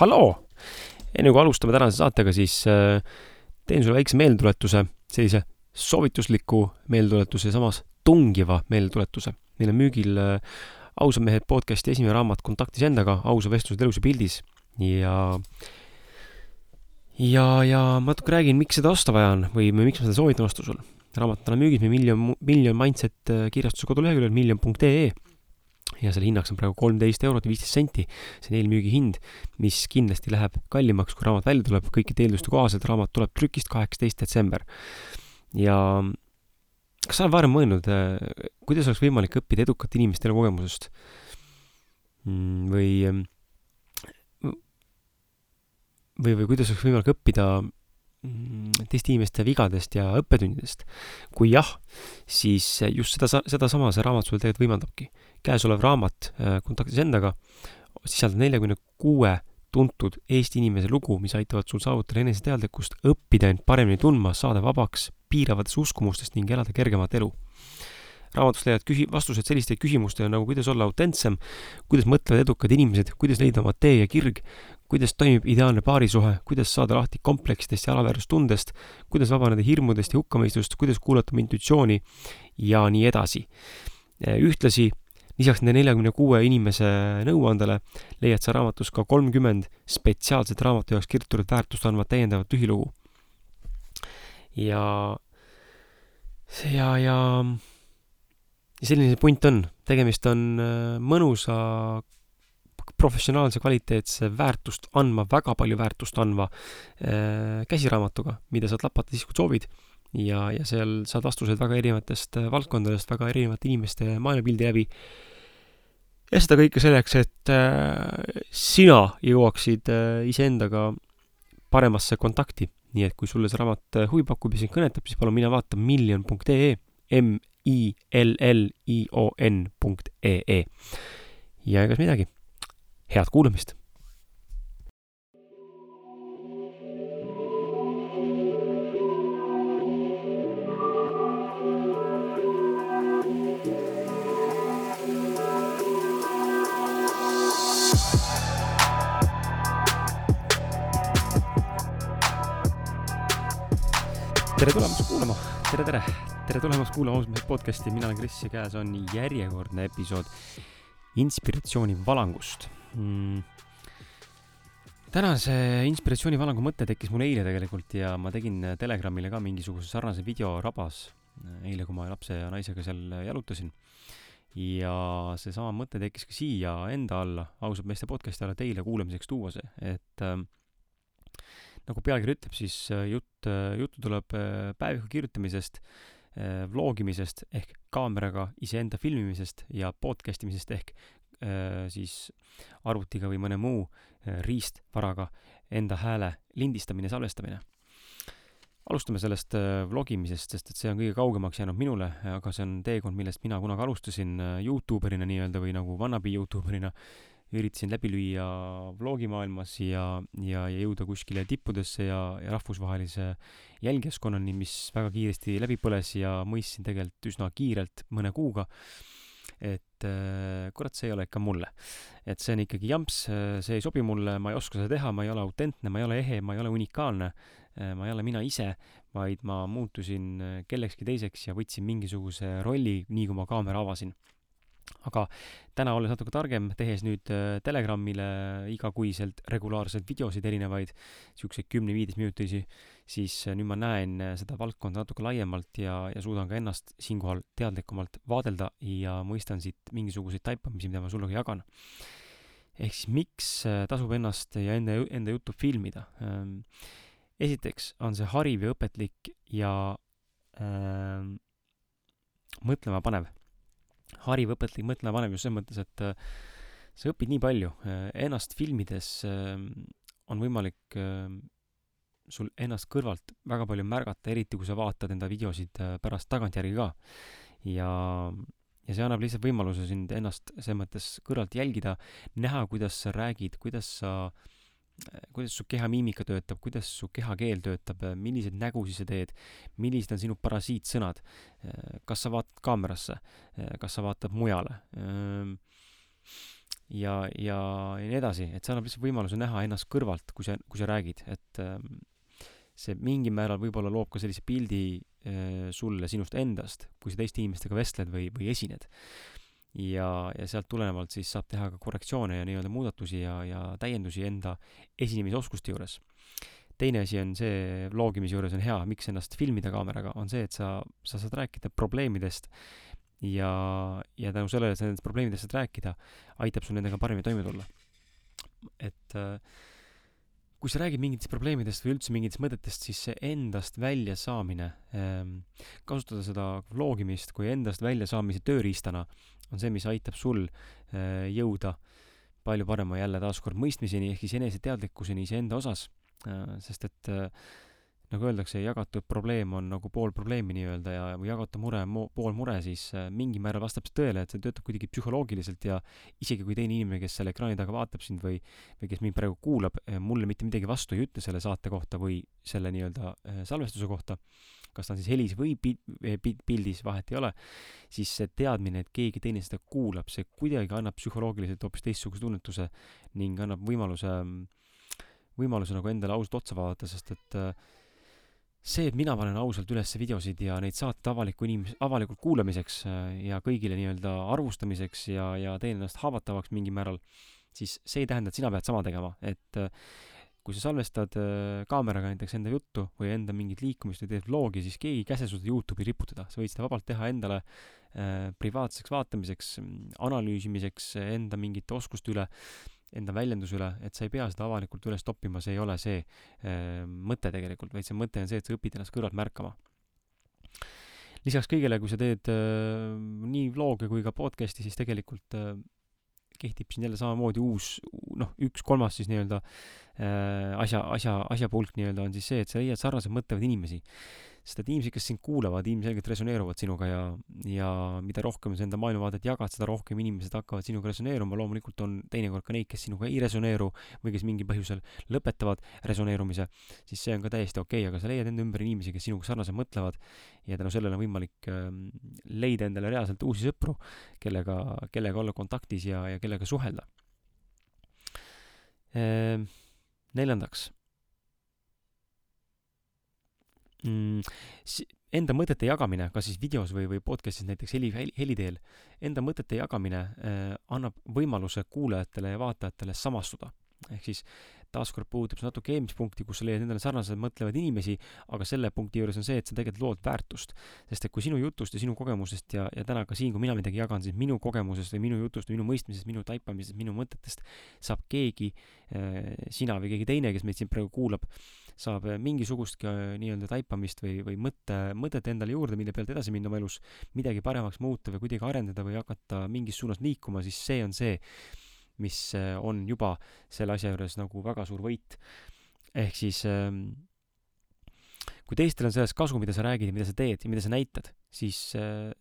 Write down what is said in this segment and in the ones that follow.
halloo! enne kui alustame tänase saatega, siis äh, teen sulle väikse meeldetuletuse, sellise soovitusliku meeldetuletuse ja samas tungiva meeldetuletuse. meil on müügil äh, ausad mehed podcasti esimene raamat Kontaktis endaga, ausa vestlused elus ja pildis ja ja, ja ma natuke räägin, miks seda osta vaja on või, miks ma seda soovitan osta sul. raamat on müügis meil miljon, miljon mindset äh, kirjastuse koduleheküljel miljon.ee ja selle hinnaks on praegu kolmteist eurot ja viisteist senti. see on eelmüügi hind, mis kindlasti läheb kallimaks, kui raamat välja tuleb, kõikide eelduste kohaselt raamat tuleb trükist kaheksateist detsember. ja kas sa oled varem mõelnud, äh, kuidas oleks võimalik õppida edukate inimeste elukogemusest? Mm, või, või, või kuidas oleks võimalik õppida mm, teiste inimeste vigadest ja õppetundidest? kui jah, siis just seda, sedasama see raamat sulle tegelikult võimaldabki käesolev raamat äh, Kontaktis endaga sisaldab neljakümne kuue tuntud Eesti inimese lugu, mis aitavad sul saavutada eneseteadlikkust, õppida end paremini tundma, saada vabaks piiravatest uskumustest ning elada kergemat elu. raamatust leiad küsi-, vastused sellistele küsimustele nagu kuidas olla autentsem, kuidas mõtlevad edukad inimesed, kuidas leida oma tee ja kirg, kuidas toimib ideaalne paarisuhe, kuidas saada lahti kompleksidest ja alaväärtustundest, kuidas vabaneda hirmudest ja hukkamõistust, kuidas kuulata oma intuitsiooni? Ja nii edasi. ühtlasi lisaks nende neljakümne kuue inimese nõuandele leiad sa raamatus ka kolmkümmend spetsiaalset raamatu jaoks kirjutatud väärtust andvat täiendavat lühilugu. ja, ja, ja, ja selline see punt on, tegemist on äh, mõnusa professionaalse kvaliteetse väärtust andma, väga palju väärtust andva äh, käsiraamatuga, mida saad lapata siis, kui soovid ja, ja seal saad vastused väga erinevatest äh, valdkondadest, väga erinevate inimeste maailmapildi läbi. ja seda kõike selleks, et äh, sina jõuaksid äh, iseendaga paremasse kontakti. nii et kui sulle see raamat huvi pakub ja sind kõnetab, siis palun mine vaata miljon.ee, M-I-L-L-I-O-N punkt E-E. ja egas midagi, head kuulamist tere tulemast kuulama, tere, tere, tere tulemast kuulama ausalt mehed podcasti, mina olen Kris ja käes. On järjekordne episood inspiratsioonivalangust mm.. tänase inspiratsioonivalangu mõte tekkis mul eile tegelikult ja ma tegin Telegramile ka mingisuguse sarnase video rabas eile, kui ma lapse ja naisega seal jalutasin. ja seesama mõte tekkis ka siia enda alla, ausalt meeste podcasti alla teile kuulamiseks tuua see, et äh, nagu pealkiri ütleb, siis äh, jutt, äh, juttu tuleb äh, päeviku kirjutamisest, vlogimisest ehk kaameraga iseenda filmimisest ja podcast imisest ehk siis arvutiga või mõne muu riistvaraga enda hääle lindistamine, salvestamine. alustame sellest vlogimisest, sest et see on kõige kaugemaks jäänud minule, aga see on teekond, millest mina kunagi alustasin Youtuberina nii-öelda või nagu wannabe Youtuberina üritasin läbi lüüa vlogimaailmas ja, ja, ja jõuda kuskile tippudesse ja, ja rahvusvahelise jälgijaskonnani, mis väga kiiresti läbi põles ja mõistsin tegelikult üsna kiirelt, mõne kuuga, et äh, kurat, see ei ole ikka mulle. et see on ikkagi jamps, see ei sobi mulle, ma ei oska seda teha, ma ei ole autentne, ma ei ole ehe, ma ei ole unikaalne, äh, ma ei ole mina ise, vaid ma muutusin äh, kellekski teiseks ja võtsin mingisuguse rolli, nii kui ma kaamera avasin aga täna, olles natuke targem, tehes nüüd äh, Telegramile igakuiselt regulaarselt videosid erinevaid, siukseid kümne-viieteistminutilisi, siis äh, nüüd ma näen äh, seda valdkonda natuke laiemalt ja, ja suudan ka ennast siinkohal teadlikumalt vaadelda ja mõistan siit mingisuguseid taipamisi, mida ma ka jagan. ehk siis miks tasub ennast ja enda, enda juttu filmida? Ähm, esiteks on see hariv ja õpetlik ja äh, mõtlema panev hariv, õpetlik, mõtlema panev just selles mõttes, et äh, sa õpid nii palju. Äh, ennast filmides äh, on võimalik sul ennast kõrvalt väga palju märgata, eriti kui sa vaatad enda videosid pärast tagantjärgi ka. ja, ja see annab lihtsalt võimaluse sind ennast selles mõttes kõrvalt jälgida, näha, kuidas sa räägid, kuidas sa äh, kuidas su kehamiimika töötab, kuidas su kehakeel töötab, milliseid nägusid sa teed, millised on sinu parasiitsõnad, kas sa vaatad kaamerasse, kas sa vaatad mujale. ja, ja, ja nii edasi, et see annab lihtsalt võimaluse näha ennast kõrvalt, kui sa, kui sa räägid, et ähm, see mingil määral võib-olla loob ka sellise pildi äh, sulle sinust endast, kui sa teiste inimestega vestled või, või esined. Ja, ja sealt tulenevalt siis saab teha ka korrektsioone ja nii-öelda muudatusi ja, ja täiendusi enda esinemisoskuste juures. teine asi on see, vlogimise juures on hea, miks ennast filmida kaameraga, on see, et sa, sa saad rääkida probleemidest ja, ja tänu sellele, et sa nendest probleemidest saad rääkida, aitab sul nendega paremini toime tulla. et äh, kui sa räägid mingitest probleemidest või üldse mingitest mõtetest, siis see endast väljasaamine ähm,, kasutada seda vlogimist kui endast väljasaamise tööriistana, on see, mis aitab sul äh, jõuda palju parema jälle taaskord mõistmiseni ehk siis eneseteadlikkuseni iseenda osas äh,, sest et äh, nagu öeldakse, jagatud probleem on nagu pool probleemi nii-öelda ja, või jagatu mure on pool mure, siis mingil määral vastab see tõele, et see töötab kuidagi psühholoogiliselt ja isegi kui teine inimene, kes selle ekraani taga vaatab sind või, või kes mind praegu kuulab, mulle mitte midagi vastu ei ütle selle saate kohta või selle nii-öelda salvestuse kohta, kas ta on siis helis või pi-, pildis, vahet ei ole, siis see teadmine, et keegi teine seda kuulab, see kuidagi annab psühholoogiliselt hoopis teistsuguse tunnetuse ning annab võimaluse, võimaluse nagu endale ausalt otsa vaadata, sest et äh, see, et mina panen ausalt üles videosid ja neid saateid avaliku inimes-, avalikult kuulamiseks äh, ja kõigile nii-öelda arvustamiseks ja, ja teen ennast haavatavaks mingil määral, siis see ei tähenda, et sina pead sama tegema, et äh, kui sa salvestad äh, kaameraga näiteks enda juttu või enda mingit liikumist või teed vlogi, siis keegi ei käsi sul seda Youtube'i riputada, sa võid seda vabalt teha endale äh, privaatseks vaatamiseks, analüüsimiseks, enda mingite oskuste üle enda väljenduse üle, et sa ei pea seda avalikult üles toppima, see ei ole see äh, mõte tegelikult, vaid see mõte on see, et sa õpid ennast kõrvalt märkama. lisaks kõigele, kui sa teed äh, nii vlog'e kui ka podcast'i, siis tegelikult äh, kehtib siin jälle samamoodi uus, noh, üks kolmas siis nii-öelda äh, asja, asja, asjapulk nii-öelda on siis see, et sa leiad sarnaselt mõtlevaid inimesi sest et inimesed, kes sind kuulavad, ilmselgelt resoneeruvad sinuga ja, ja mida rohkem sa enda maailmavaadet jagad, seda rohkem inimesed hakkavad sinuga resoneeruma, loomulikult on teinekord ka neid, kes sinuga ei resoneeru või kes mingil põhjusel lõpetavad resoneerumise, siis see on ka täiesti okei okay,, aga sa leiad enda ümber inimesi, kes sinuga sarnaselt mõtlevad ja tänu sellele on võimalik äh, leida endale reaalselt uusi sõpru, kellega, kellega olla kontaktis ja, ja kellega suhelda äh,. neljandaks mm, enda mõtete jagamine, kas siis videos või, või podcast'is näiteks heli, heli, heli teel, enda mõtete jagamine äh, annab võimaluse kuulajatele ja vaatajatele samastuda. ehk siis taaskord puudutab see natuke eelmist punkti, kus sa leiad endale sarnaselt mõtlevaid inimesi, aga selle punkti juures on see, et sa tegelikult lood väärtust. sest et kui sinu jutust ja sinu kogemusest ja, ja täna ka siin, kui mina midagi jagan, siis minu kogemusest või minu jutust minu mõistmisest, minu taipamisest, minu mõtetest saab keegi äh,, sina või keegi teine, kes meid siin praegu kuulab, saab äh, mingisugustki äh, nii-öelda taipamist või, või mõtte, mõtet endale juurde, mille pealt edasi minna oma elus, midagi paremaks muuta või kuidagi arendada või hakata mingis suunas liikuma, siis see on see, mis äh, on juba selle asja juures nagu väga suur võit. ehk siis ähm, kui teistel on sellest kasu, mida sa räägid ja mida sa teed ja mida sa näitad, siis,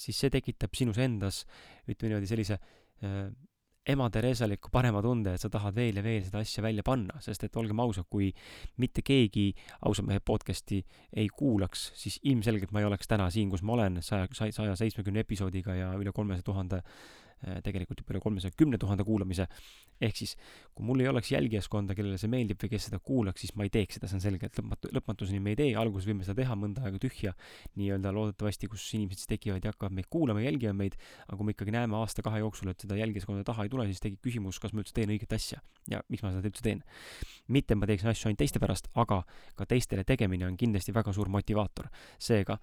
siis see tekitab sinus endas, ütleme niimoodi, sellise ema Theresaliku parema tunde, et sa tahad veel ja veel seda asja välja panna, sest et olgem ausad, kui mitte keegi ausad mehed podcast'i ei kuulaks, siis ilmselgelt ma ei oleks täna siin, kus ma olen, saja, saja seitsmekümne episoodiga ja üle kolmesaja tuhande Äh, tegelikult juba üle kolmesaja kümne tuhande kuulamise. ehk siis, kui mul ei oleks jälgijaskonda, kellele see meeldib või kes seda kuulaks, siis ma ei teeks seda, see on selgelt lõpmatu, lõpmatuseni me ei tee, alguses võime seda teha mõnda aega tühja, nii-öelda loodetavasti, kus inimesed siis tekivad ja hakkavad meid kuulama, jälgivad meid, aga kui me ikkagi näeme aasta-kahe jooksul, et seda jälgijaskonda taha ei tule, siis tekib küsimus, kas ma üldse teen õiget asja ja miks ma seda üldse teen. mitte ma teeksin asju ainult teiste pärast, aga ka teistele tegemine on kindlasti väga suur motivaator. seega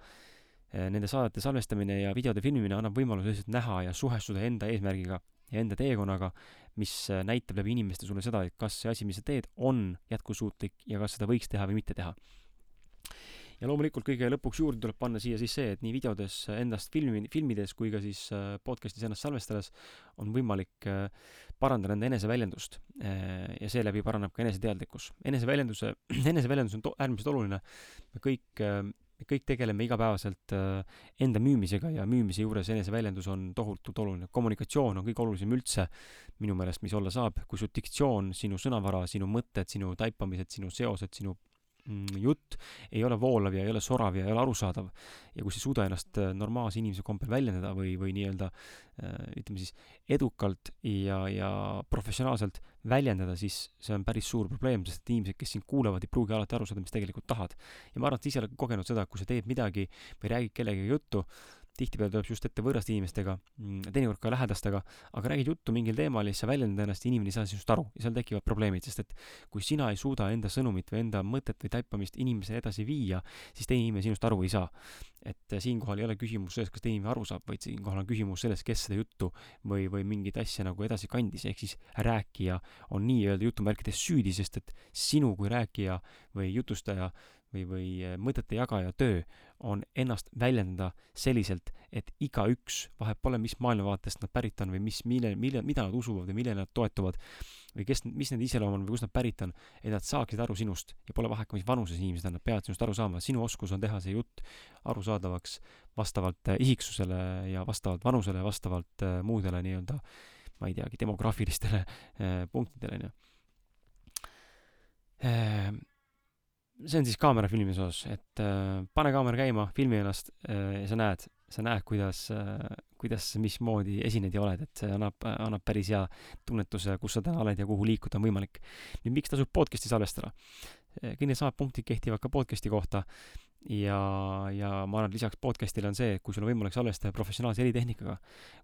nende saadete salvestamine ja videode filmimine annab võimaluse lihtsalt näha ja suhestuda enda eesmärgiga ja enda teekonnaga, mis eh, näitab läbi inimeste sulle seda, et kas see asi, mis sa teed, on jätkusuutlik ja kas seda võiks teha või mitte teha. ja loomulikult kõige lõpuks juurde tuleb panna siia siis see, et nii videodes endast filmi, filmides kui ka siis eh, podcast'is ennast salvestades on võimalik parandada enda eneseväljendust ja seeläbi paraneb ka eneseteadlikkus. eneseväljenduse, eneseväljendus on äärmiselt oluline. me kõik kõik tegeleme igapäevaselt äh, enda müümisega ja müümise juures eneseväljendus on tohutult oluline. kommunikatsioon on kõige olulisem üldse minu meelest, mis olla saab, kui su diktsioon, sinu sõnavara, sinu mõtted, sinu taipamised, sinu seosed, sinu mm, jutt ei ole voolav ja ei ole sorav ja ei ole arusaadav ja kui sa ei suuda ennast äh, normaalse inimese kombel väljendada või, või nii-öelda äh, ütleme siis edukalt ja, ja professionaalselt väljendada, siis see on päris suur probleem, sest et inimesed, kes sind kuulavad, ei pruugi alati aru saada, mis tegelikult tahad. ja ma arvan, et sa ise oled kogenud seda, kui sa teed midagi või räägid kellegagi juttu, tihtipeale tuleb just ette võõraste inimestega, mm, teinekord ka lähedastega, aga räägid juttu mingil teemal ja siis sa väljendad ennast ja inimene ei saa sinust aru ja seal tekivad probleemid, sest et kui sina ei suuda enda sõnumit või enda mõtet või taipamist inimesele edasi viia, siis teine inimene sinust aru ei saa. et siinkohal ei ole küsimus selles, kas teine inimene aru saab, vaid siinkohal on küsimus selles, kes seda juttu või, või mingit asja nagu edasi kandis, ehk siis rääkija on nii-öelda jutumärkides süüdi, sest et sinu kui rääkija või jutustaja või, või eh, mõtete jagaja töö on ennast väljendada selliselt, et igaüks, vahet pole, mis maailmavaatest nad pärit on või mis, mille, mille, mida nad usuvad või millele nad toetuvad või kes, mis nende iseloom on või kust nad pärit on, et nad saaksid aru sinust ja pole vahet mis vanuses inimesed on, nad peavad sinust aru saama, sinu oskus on teha see jutt arusaadavaks vastavalt eh, isiksusele ja vastavalt vanusele vastavalt äh, muudele nii-öelda ma ei teagi, demograafilistele äh, punktidele, onju see on siis kaamera filmimise osas, et äh, pane kaamera käima, filmi ennast äh, ja sa näed, sa näed, kuidas äh,, kuidas, mismoodi esined ja oled, et see annab, annab päris hea tunnetuse, kus sa täna oled ja kuhu liikuda on võimalik. nüüd, miks tasub podcast'i salvestada? Äh, kõik needsamad punktid kehtivad ka podcast'i kohta ja, ja ma arvan, et lisaks podcast'ile on see, kui sul on võimalik salvestada professionaalse helitehnikaga,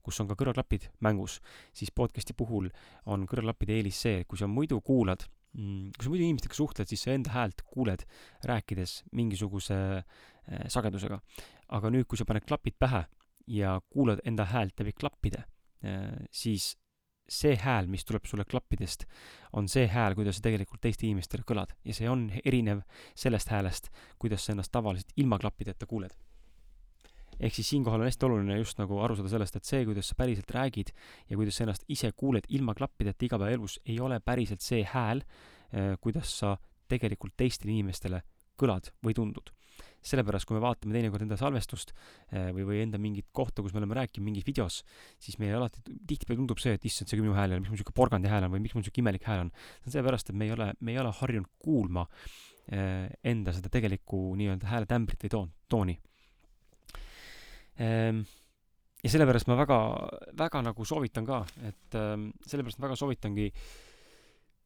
kus on ka kõrvaklapid mängus, siis podcast'i puhul on kõrvaklappide eelis see, kui sa muidu kuulad kui sa muidu inimestega suhtled, siis sa enda häält kuuled rääkides mingisuguse äh, sagedusega. aga nüüd, kui sa paned klapid pähe ja kuulad enda häält läbi klappide äh,, siis see hääl, mis tuleb sulle klappidest, on see hääl, kuidas sa tegelikult teiste inimestele kõlad ja see on erinev sellest häälest, kuidas sa ennast tavaliselt ilma klappideta kuuled ehk siis siinkohal on hästi oluline just nagu aru saada sellest, et see, kuidas sa päriselt räägid ja kuidas sa ennast ise kuuled ilma klappideta igapäevaelus, ei ole päriselt see hääl, eh, kuidas sa tegelikult teistele inimestele kõlad või tundud. sellepärast, kui me vaatame teinekord enda salvestust eh, või, või enda mingit kohta, kus me oleme rääkinud mingis videos, siis meile alati tihtipeale tundub see, et issand, see minu hääl ja miks mul niisugune porgandi hääl on või miks mul niisugune imelik hääl on. see on sellepärast, et me ei ole, me ei ole harjunud kuulma eh, enda seda tegelikku nii-öelda hääletämbrit või toon, tooni ja sellepärast ma väga, väga nagu soovitan ka, et ehm, sellepärast ma väga soovitangi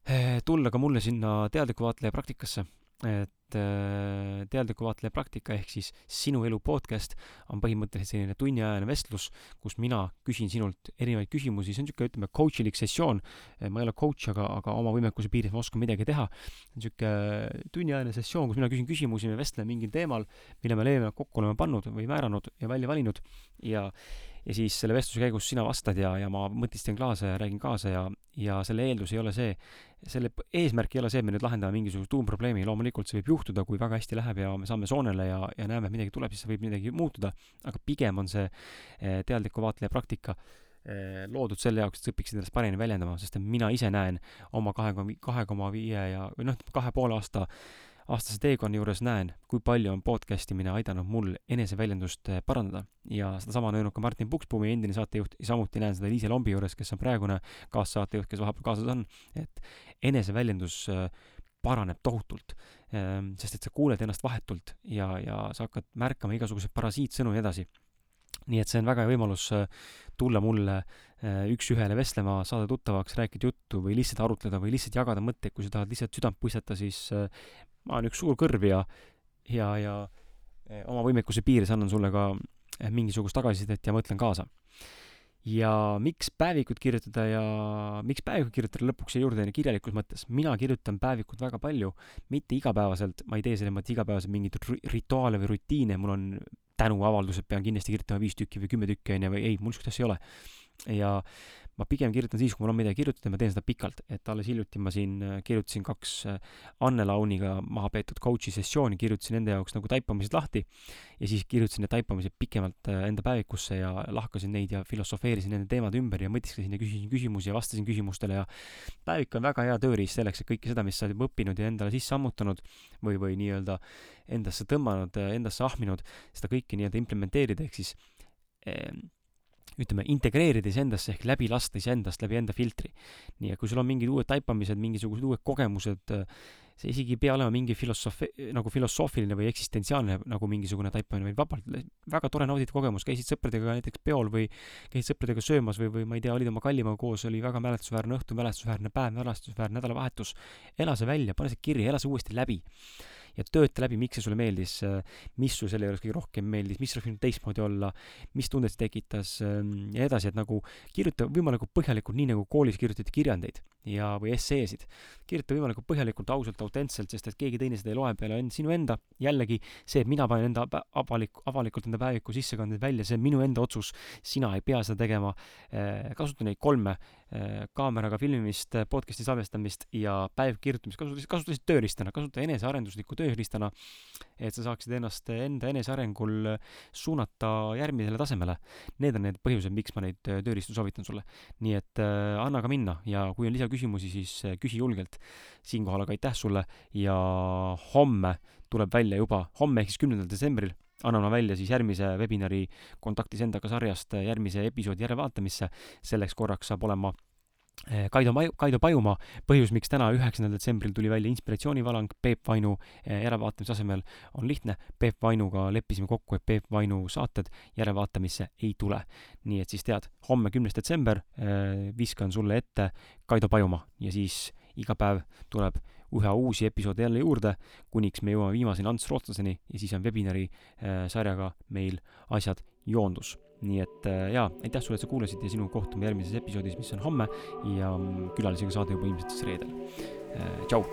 eh, tulla ka mulle sinna teadliku vaatleja praktikasse, et et teadliku vaatleja praktika ehk siis Sinu elu podcast on põhimõtteliselt selline tunniajane vestlus, kus mina küsin sinult erinevaid küsimusi, see on niisugune, ütleme, coach'ilik sessioon. ma ei ole coach, aga, aga oma võimekuse piires ma oskan midagi teha. niisugune tunniajane sessioon, kus mina küsin küsimusi, me vestleme mingil teemal, mille me eelnevalt kokku oleme pannud või määranud ja välja valinud ja ja siis selle vestluse käigus sina vastad ja, ja ma mõtistan kaasa ja räägin kaasa ja, ja selle eeldus ei ole see, selle eesmärk ei ole see, et me nüüd lahendame mingisuguse tuumprobleemi, loomulikult see võib juhtuda, kui väga hästi läheb ja me saame soonele ja, ja näeme, et midagi tuleb, siis võib midagi muutuda, aga pigem on see eh, teadliku vaatleja praktika eh, loodud selle jaoks, et sa õpiksid ennast paremini väljendama, sest mina ise näen oma kahe kahe koma viie ja, või noh, kahe poole aasta aastase teekonna juures näen, kui palju on podcast imine aidanud mul eneseväljendust eh, parandada. Ja sedasama on öelnud ka Martin Pukspuu, meie endine saatejuht, samuti näen seda Liise Lombi juures, kes on praegune kaassaatejuht, kes vahepeal kaasas on, et eneseväljendus eh, paraneb tohutult, ehm, sest et sa kuuled ennast vahetult ja, ja sa hakkad märkama igasuguseid parasiitsõnu ja nii edasi. nii et see on väga hea võimalus eh, tulla mulle üks-ühele vestlema, saada tuttavaks, rääkida juttu või lihtsalt arutleda või lihtsalt jagada mõtteid, kui sa tahad lihtsalt südant puistata, siis ma olen üks suur kõrv ja, ja, ja eh, oma võimekuse piires annan sulle ka eh, mingisugust tagasisidet ja mõtlen kaasa. ja miks päevikut kirjutada ja miks päevikut kirjutada lõpuks jäi juurde kirjalikus mõttes. mina kirjutan päevikut väga palju, mitte igapäevaselt, ma ei tee selles mõttes igapäevaselt mingeid rituaale või rutiine, mul on tänuavaldused, pean kindlasti kirjutama viis tükki või kümme tükki, onju, või ei, mul niisugust asja ei ole. ja ma pigem kirjutan siis, kui mul on midagi kirjutada ma teen seda pikalt, et alles hiljuti ma siin äh, kirjutasin kaks äh, Anne Launiga maha peetud coach'i sessiooni, kirjutasin enda jaoks nagu taipamised lahti ja siis kirjutasin need taipamised pikemalt äh, enda päevikusse ja lahkasin neid ja filosofeerisin nende teemade ümber ja mõtisklesin ja küsisin küsimusi ja vastasin küsimustele ja päevik on väga hea tööriist selleks, et kõike seda, mis sa oled õppinud ja endale sisse ammutanud või, või nii-öelda endasse tõmmanud, endasse ahminud, seda kõike nii-öelda implementeerida, ehk siis eh, ütleme, integreerida iseendasse ehk läbi lasta iseendast läbi enda filtri. nii et kui sul on mingid uued taipamised, mingisugused uued kogemused, see isegi ei pea olema mingi filosoofi-, nagu filosoofiline või eksistentsiaalne nagu mingisugune taipamine, vaid vabalt, väga tore naudida kogemus, käisid sõpradega näiteks peol või käisid sõpradega söömas või, või ma ei tea, olid oma kallimaga koos, oli väga mälestusväärne õhtu, mälestusväärne päev, mälestusväärne nädalavahetus. ela see välja, pane see kirja, ela see uuesti läbi ja tööta läbi, miks see sulle meeldis, mis sul selle juures kõige rohkem meeldis, mis oleks võinud teistmoodi olla, mis tundeid see tekitas ähm, ja edasi, et nagu kirjuta võimalikult põhjalikult, nii nagu koolis kirjutati kirjandeid ja, või esseesid. kirjuta võimalikult põhjalikult, ausalt, autentselt, sest et keegi teine seda ei loe peale sinu enda, jällegi see, et mina panen enda avalik, avalikult enda päeviku sissekandeid välja, see on minu enda otsus, sina ei pea seda tegema, äh, kasuta neid kolme, äh, kaameraga filmimist, podcast'i salvestamist ja päev kirjutamist, kasuta, kasuta lihtsalt tööriistana, kasuta enesearenduslikku tööriistana, et sa saaksid ennast enda enesearengul suunata järgmisele tasemele. Need on need põhjused, miks ma neid tööriistu soovitan sulle. nii et äh, anna ka minna ja kui on lisaküsimusi, siis äh, küsi julgelt. siinkohal aga aitäh sulle ja homme tuleb välja juba, homme ehk siis kümnendal detsembril annan ma välja siis järgmise webinari Kontaktis endaga sarjast järgmise episoodi järelevaatamisse. selleks korraks saab olema Eh, Kaido Maju, Kaido Pajumaa, põhjus, miks täna, üheksandal detsembril tuli välja inspiratsioonivalang Peep Vainu eh, järelevaatamise asemel, on lihtne. Peep Vainuga leppisime kokku, et Peep Vainu saated järelevaatamisse ei tule. nii et siis tead, homme, kümnes detsember eh, viskan sulle ette Kaido Pajumaa ja siis iga päev tuleb üha uusi episoode jälle juurde, kuniks me jõuame viimaseni Ants Rootslaseni ja siis on webinari sarjaga meil asjad joondus nii et äh, jaa, aitäh sulle, et sa kuulasid ja sinu kohtume järgmises episoodis, mis on homme ja mm, külalisega saade juba ilmselt siis reedel. Äh, tšau.